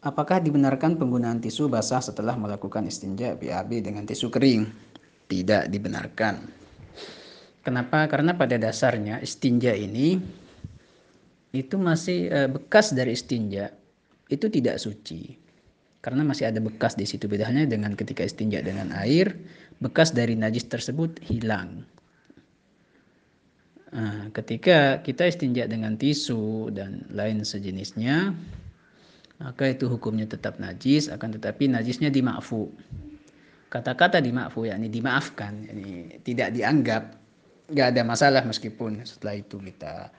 Apakah dibenarkan penggunaan tisu basah setelah melakukan istinja BAB dengan tisu kering? Tidak dibenarkan. Kenapa? Karena pada dasarnya istinja ini itu masih eh, bekas dari istinja itu tidak suci. Karena masih ada bekas di situ bedanya dengan ketika istinja dengan air, bekas dari najis tersebut hilang. Nah, ketika kita istinja dengan tisu dan lain sejenisnya, maka itu hukumnya tetap najis akan tetapi najisnya dimaafu kata-kata dimaafu yakni dimaafkan yakni tidak dianggap nggak ada masalah meskipun setelah itu kita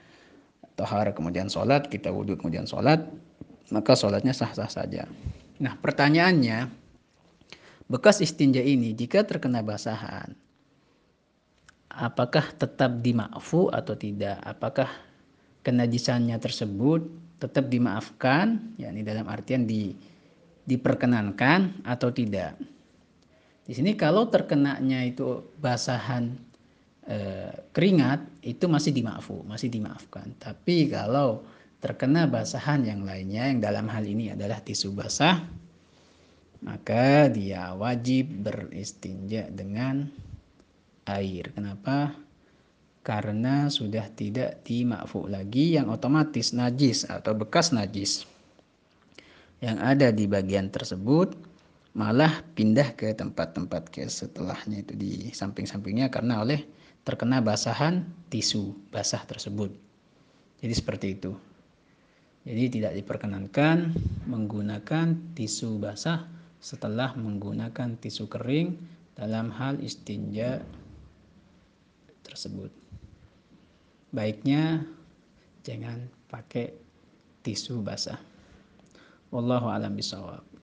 tohar kemudian sholat kita wudhu kemudian sholat maka sholatnya sah-sah saja. Nah pertanyaannya bekas istinja ini jika terkena basahan apakah tetap dimaafu atau tidak? Apakah kenajisannya tersebut tetap dimaafkan, yakni dalam artian di diperkenankan atau tidak. Di sini kalau terkenanya itu basahan e, keringat itu masih dimaafu, masih dimaafkan. Tapi kalau terkena basahan yang lainnya yang dalam hal ini adalah tisu basah, maka dia wajib beristinja dengan air. Kenapa? Karena sudah tidak dimakfu lagi yang otomatis najis atau bekas najis yang ada di bagian tersebut malah pindah ke tempat-tempat ke setelahnya itu di samping-sampingnya karena oleh terkena basahan tisu basah tersebut. Jadi seperti itu. Jadi tidak diperkenankan menggunakan tisu basah setelah menggunakan tisu kering dalam hal istinja tersebut baiknya jangan pakai tisu basah. Wallahu alam bisawab.